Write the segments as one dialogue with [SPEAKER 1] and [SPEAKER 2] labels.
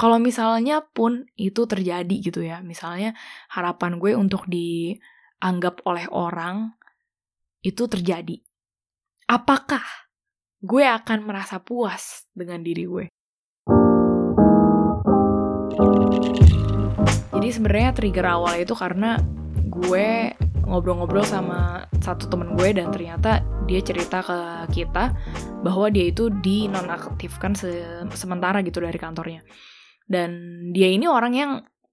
[SPEAKER 1] kalau misalnya pun itu terjadi gitu ya misalnya harapan gue untuk dianggap oleh orang itu terjadi. Apakah gue akan merasa puas dengan diri gue? Jadi sebenarnya trigger awal itu karena gue ngobrol-ngobrol sama satu temen gue dan ternyata dia cerita ke kita bahwa dia itu dinonaktifkan se sementara gitu dari kantornya dan dia ini orang yang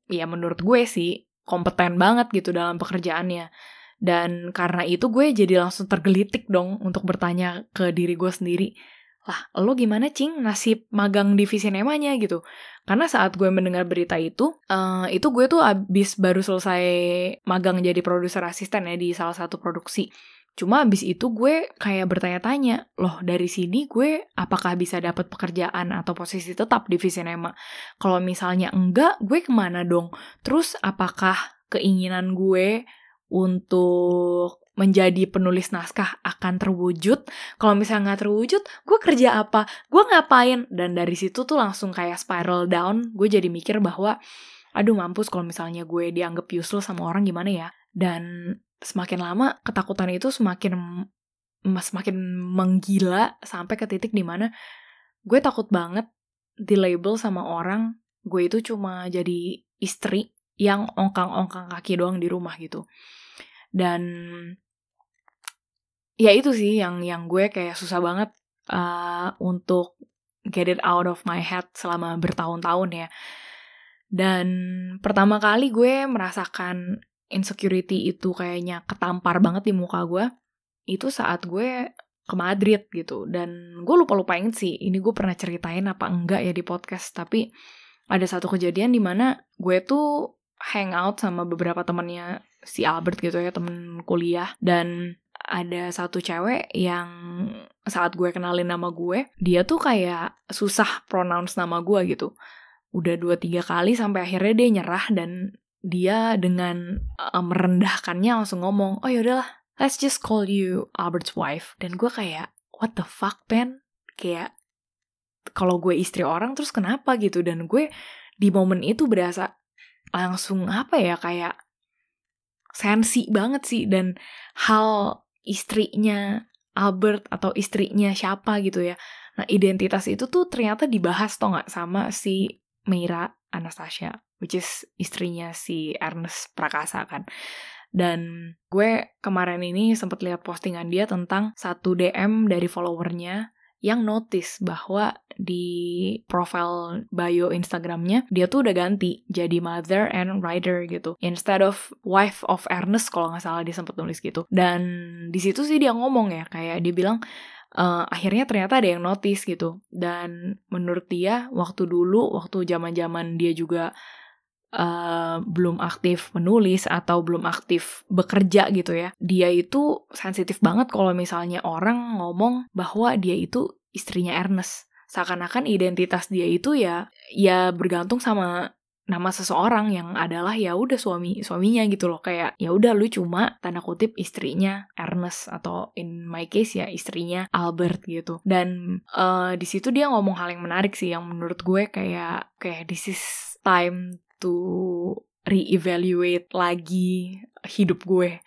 [SPEAKER 1] ya menurut gue sih kompeten banget gitu dalam pekerjaannya. Dan karena itu gue jadi langsung tergelitik dong untuk bertanya ke diri gue sendiri. Lah, lo gimana cing nasib magang divisi nemanya gitu? Karena saat gue mendengar berita itu, uh, itu gue tuh abis baru selesai magang jadi produser asisten ya di salah satu produksi. Cuma abis itu gue kayak bertanya-tanya, loh dari sini gue apakah bisa dapat pekerjaan atau posisi tetap di Visinema? Kalau misalnya enggak, gue ke mana dong? Terus apakah keinginan gue untuk menjadi penulis naskah akan terwujud? Kalau misalnya nggak terwujud, gue kerja apa? Gue ngapain? Dan dari situ tuh langsung kayak spiral down, gue jadi mikir bahwa aduh mampus kalau misalnya gue dianggap useless sama orang gimana ya? Dan semakin lama ketakutan itu semakin semakin menggila sampai ke titik di mana gue takut banget di label sama orang gue itu cuma jadi istri yang ongkang-ongkang kaki doang di rumah gitu. Dan ya itu sih yang yang gue kayak susah banget uh, untuk get it out of my head selama bertahun-tahun ya. Dan pertama kali gue merasakan insecurity itu kayaknya ketampar banget di muka gue itu saat gue ke Madrid gitu. Dan gue lupa lupain sih ini gue pernah ceritain apa enggak ya di podcast tapi ada satu kejadian di mana gue tuh hangout sama beberapa temennya si Albert gitu ya temen kuliah. Dan ada satu cewek yang saat gue kenalin nama gue dia tuh kayak susah pronounce nama gue gitu. Udah dua tiga kali sampai akhirnya dia nyerah dan dia dengan uh, merendahkannya langsung ngomong, oh yaudahlah, let's just call you Albert's wife. Dan gue kayak, what the fuck, Ben? Kayak, kalau gue istri orang terus kenapa gitu? Dan gue di momen itu berasa langsung apa ya, kayak sensi banget sih. Dan hal istrinya Albert atau istrinya siapa gitu ya. Nah identitas itu tuh ternyata dibahas toh gak sama si Meira Anastasia which is istrinya si Ernest Prakasa kan. Dan gue kemarin ini sempat lihat postingan dia tentang satu DM dari followernya yang notice bahwa di profile bio Instagramnya dia tuh udah ganti jadi mother and writer gitu instead of wife of Ernest kalau nggak salah dia sempat nulis gitu dan di situ sih dia ngomong ya kayak dia bilang uh, akhirnya ternyata ada yang notice gitu dan menurut dia waktu dulu waktu zaman zaman dia juga uh, belum aktif menulis atau belum aktif bekerja gitu ya, dia itu sensitif banget kalau misalnya orang ngomong bahwa dia itu istrinya Ernest. Seakan-akan identitas dia itu ya ya bergantung sama nama seseorang yang adalah ya udah suami suaminya gitu loh kayak ya udah lu cuma tanda kutip istrinya Ernest atau in my case ya istrinya Albert gitu dan uh, di situ dia ngomong hal yang menarik sih yang menurut gue kayak kayak this is time to reevaluate lagi hidup gue.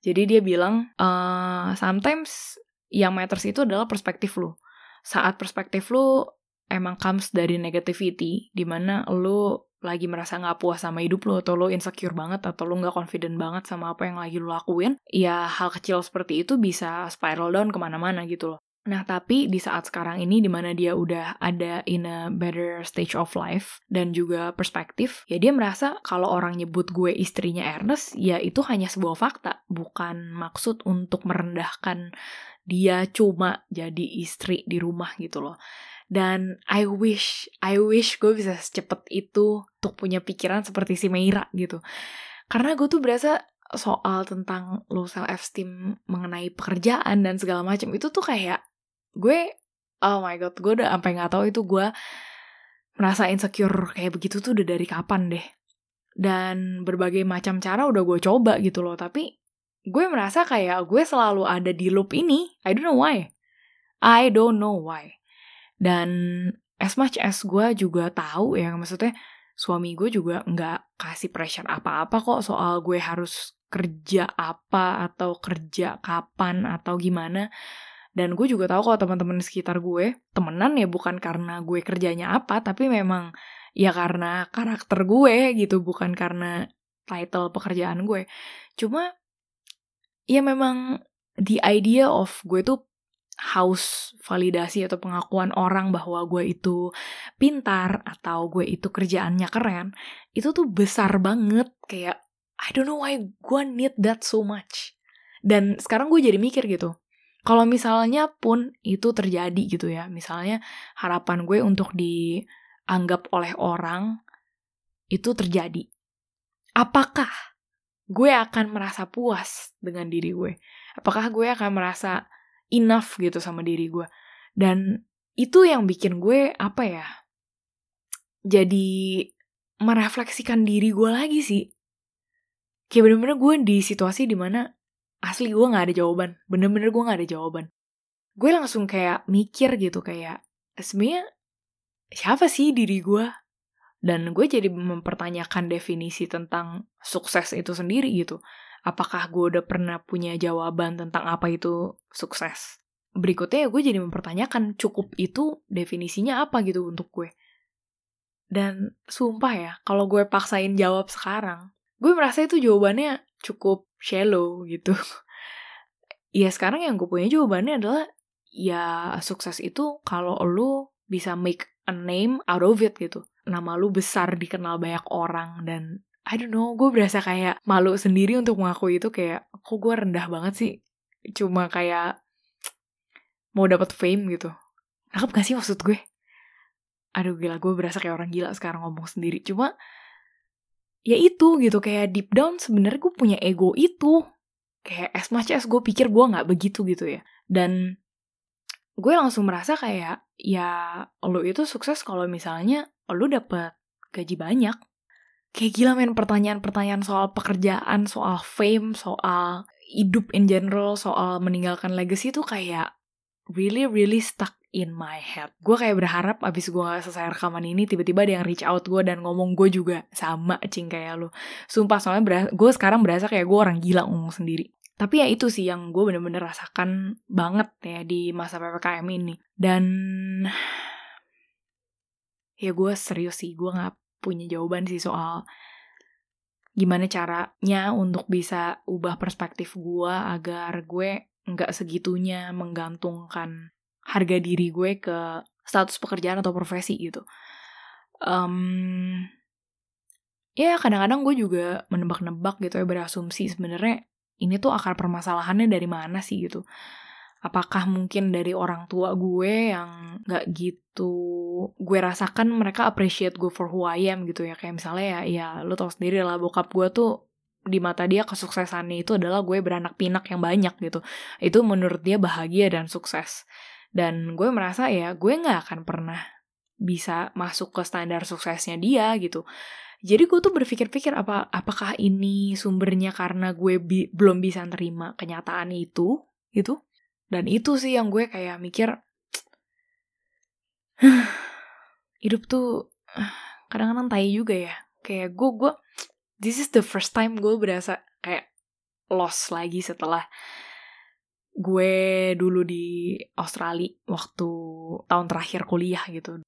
[SPEAKER 1] Jadi dia bilang, uh, sometimes yang matters itu adalah perspektif lo. Saat perspektif lo emang comes dari negativity, di mana lo lagi merasa nggak puas sama hidup lo, atau lo insecure banget, atau lo nggak confident banget sama apa yang lagi lo lakuin, ya hal kecil seperti itu bisa spiral down ke mana-mana gitu loh. Nah, tapi di saat sekarang ini di mana dia udah ada in a better stage of life dan juga perspektif, ya dia merasa kalau orang nyebut gue istrinya Ernest, ya itu hanya sebuah fakta, bukan maksud untuk merendahkan dia cuma jadi istri di rumah gitu loh. Dan I wish, I wish gue bisa secepat itu untuk punya pikiran seperti si Meira gitu. Karena gue tuh berasa soal tentang low self esteem mengenai pekerjaan dan segala macam itu tuh kayak gue oh my god gue udah sampai nggak tahu itu gue merasa insecure kayak begitu tuh udah dari kapan deh. Dan berbagai macam cara udah gue coba gitu loh tapi gue merasa kayak gue selalu ada di loop ini. I don't know why. I don't know why. Dan as much as gue juga tahu ya maksudnya suami gue juga nggak kasih pressure apa-apa kok soal gue harus kerja apa atau kerja kapan atau gimana dan gue juga tahu kalau teman-teman sekitar gue temenan ya bukan karena gue kerjanya apa tapi memang ya karena karakter gue gitu bukan karena title pekerjaan gue cuma ya memang the idea of gue tuh haus validasi atau pengakuan orang bahwa gue itu pintar atau gue itu kerjaannya keren itu tuh besar banget kayak I don't know why gue need that so much. Dan sekarang gue jadi mikir gitu, kalau misalnya pun itu terjadi gitu ya, misalnya harapan gue untuk dianggap oleh orang itu terjadi. Apakah gue akan merasa puas dengan diri gue? Apakah gue akan merasa enough gitu sama diri gue? Dan itu yang bikin gue apa ya? Jadi merefleksikan diri gue lagi sih kayak bener-bener gue di situasi di mana asli gue gak ada jawaban. Bener-bener gue gak ada jawaban. Gue langsung kayak mikir gitu kayak sebenarnya siapa sih diri gue dan gue jadi mempertanyakan definisi tentang sukses itu sendiri gitu. Apakah gue udah pernah punya jawaban tentang apa itu sukses? Berikutnya ya gue jadi mempertanyakan cukup itu definisinya apa gitu untuk gue. Dan sumpah ya kalau gue paksain jawab sekarang gue merasa itu jawabannya cukup shallow gitu ya sekarang yang gue punya jawabannya adalah ya sukses itu kalau lu bisa make a name out of it gitu nama lu besar dikenal banyak orang dan I don't know, gue berasa kayak malu sendiri untuk mengakui itu kayak, kok gue rendah banget sih? Cuma kayak mau dapat fame gitu. Nangkep gak sih maksud gue? Aduh gila, gue berasa kayak orang gila sekarang ngomong sendiri. Cuma ya itu gitu kayak deep down sebenarnya gue punya ego itu. Kayak as much as gue pikir gue nggak begitu gitu ya. Dan gue langsung merasa kayak ya lo itu sukses kalau misalnya lo dapet gaji banyak. Kayak gila main pertanyaan-pertanyaan soal pekerjaan soal fame soal hidup in general soal meninggalkan legacy itu kayak really really stuck in my head. Gue kayak berharap abis gue selesai rekaman ini tiba-tiba ada yang reach out gue dan ngomong gue juga sama cing kayak lo. Sumpah soalnya gue sekarang berasa kayak gue orang gila ngomong sendiri. Tapi ya itu sih yang gue bener-bener rasakan banget ya di masa PPKM ini. Dan ya gue serius sih, gue gak punya jawaban sih soal gimana caranya untuk bisa ubah perspektif gue agar gue nggak segitunya menggantungkan harga diri gue ke status pekerjaan atau profesi gitu. Um, ya kadang-kadang gue juga menebak-nebak gitu ya berasumsi sebenarnya ini tuh akar permasalahannya dari mana sih gitu. Apakah mungkin dari orang tua gue yang gak gitu gue rasakan mereka appreciate gue for who I am gitu ya. Kayak misalnya ya, ya lo tau sendiri lah bokap gue tuh di mata dia kesuksesannya itu adalah gue beranak pinak yang banyak gitu. Itu menurut dia bahagia dan sukses. Dan gue merasa ya gue gak akan pernah bisa masuk ke standar suksesnya dia gitu. Jadi gue tuh berpikir-pikir apa apakah ini sumbernya karena gue bi belum bisa terima kenyataan itu gitu. Dan itu sih yang gue kayak mikir hidup tuh kadang-kadang tai juga ya. Kayak gue gue this is the first time gue berasa kayak lost lagi setelah gue dulu di Australia waktu tahun terakhir kuliah gitu.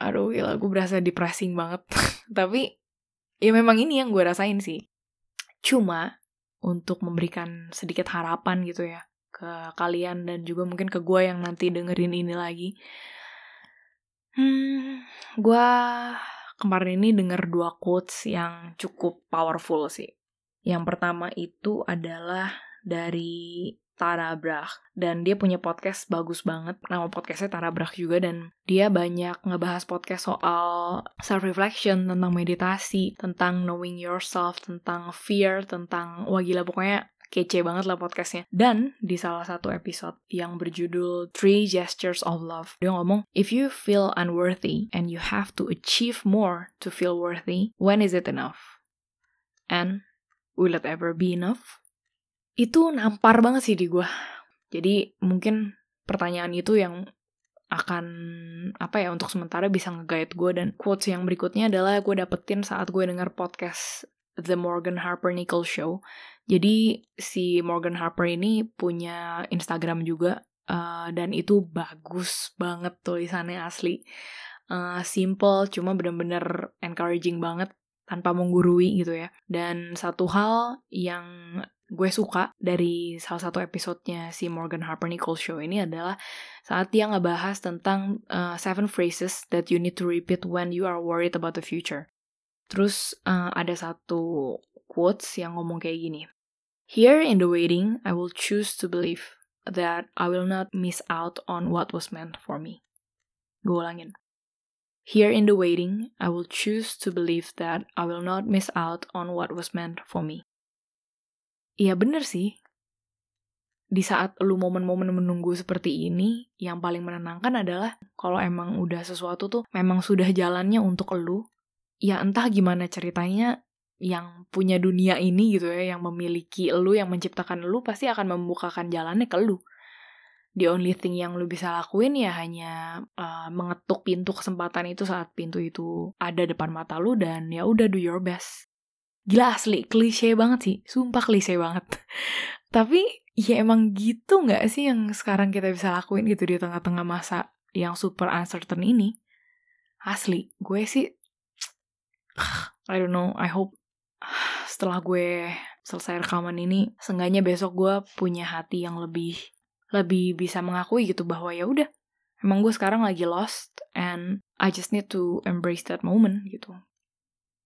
[SPEAKER 1] Aduh gila gue berasa depressing banget. Tapi ya memang ini yang gue rasain sih. Cuma untuk memberikan sedikit harapan gitu ya ke kalian dan juga mungkin ke gue yang nanti dengerin ini lagi. Hmm, gue kemarin ini denger dua quotes yang cukup powerful sih. Yang pertama itu adalah dari Tara Brach. Dan dia punya podcast bagus banget. Nama podcastnya Tara Brach juga. Dan dia banyak ngebahas podcast soal self reflection tentang meditasi tentang knowing yourself tentang fear tentang wah gila pokoknya kece banget lah podcastnya. Dan di salah satu episode yang berjudul Three Gestures of Love dia ngomong if you feel unworthy and you have to achieve more to feel worthy when is it enough? And will it ever be enough itu nampar banget sih di gue. Jadi mungkin pertanyaan itu yang akan apa ya untuk sementara bisa nge-guide gue dan quotes yang berikutnya adalah gue dapetin saat gue denger podcast The Morgan Harper Nicole Show. Jadi si Morgan Harper ini punya Instagram juga uh, dan itu bagus banget tulisannya asli. Uh, simple cuma bener-bener encouraging banget tanpa menggurui gitu ya. Dan satu hal yang gue suka dari salah satu episodenya si Morgan Harper Nicole Show ini adalah saat dia ngebahas tentang uh, seven phrases that you need to repeat when you are worried about the future. Terus uh, ada satu quotes yang ngomong kayak gini. Here in the waiting, I will choose to believe that I will not miss out on what was meant for me. Gue ulangin. Here in the waiting, I will choose to believe that I will not miss out on what was meant for me. Iya bener sih. Di saat lu momen-momen menunggu seperti ini, yang paling menenangkan adalah kalau emang udah sesuatu tuh memang sudah jalannya untuk lu, ya entah gimana ceritanya yang punya dunia ini gitu ya, yang memiliki lu, yang menciptakan lu, pasti akan membukakan jalannya ke lu. The only thing yang lu bisa lakuin ya hanya uh, mengetuk pintu kesempatan itu saat pintu itu ada depan mata lu dan ya udah do your best. Gila asli, klise banget sih. Sumpah klise banget. Tapi ya emang gitu gak sih yang sekarang kita bisa lakuin gitu di tengah-tengah masa yang super uncertain ini. Asli, gue sih... I don't know, I hope setelah gue selesai rekaman ini, seenggaknya besok gue punya hati yang lebih lebih bisa mengakui gitu bahwa ya udah emang gue sekarang lagi lost and I just need to embrace that moment gitu.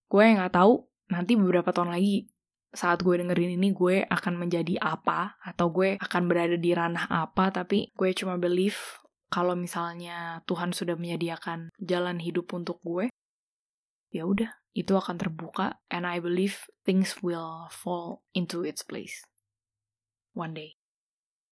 [SPEAKER 1] Gue nggak tahu nanti beberapa tahun lagi saat gue dengerin ini gue akan menjadi apa? Atau gue akan berada di ranah apa? Tapi gue cuma believe kalau misalnya Tuhan sudah menyediakan jalan hidup untuk gue ya udah itu akan terbuka and I believe things will fall into its place one day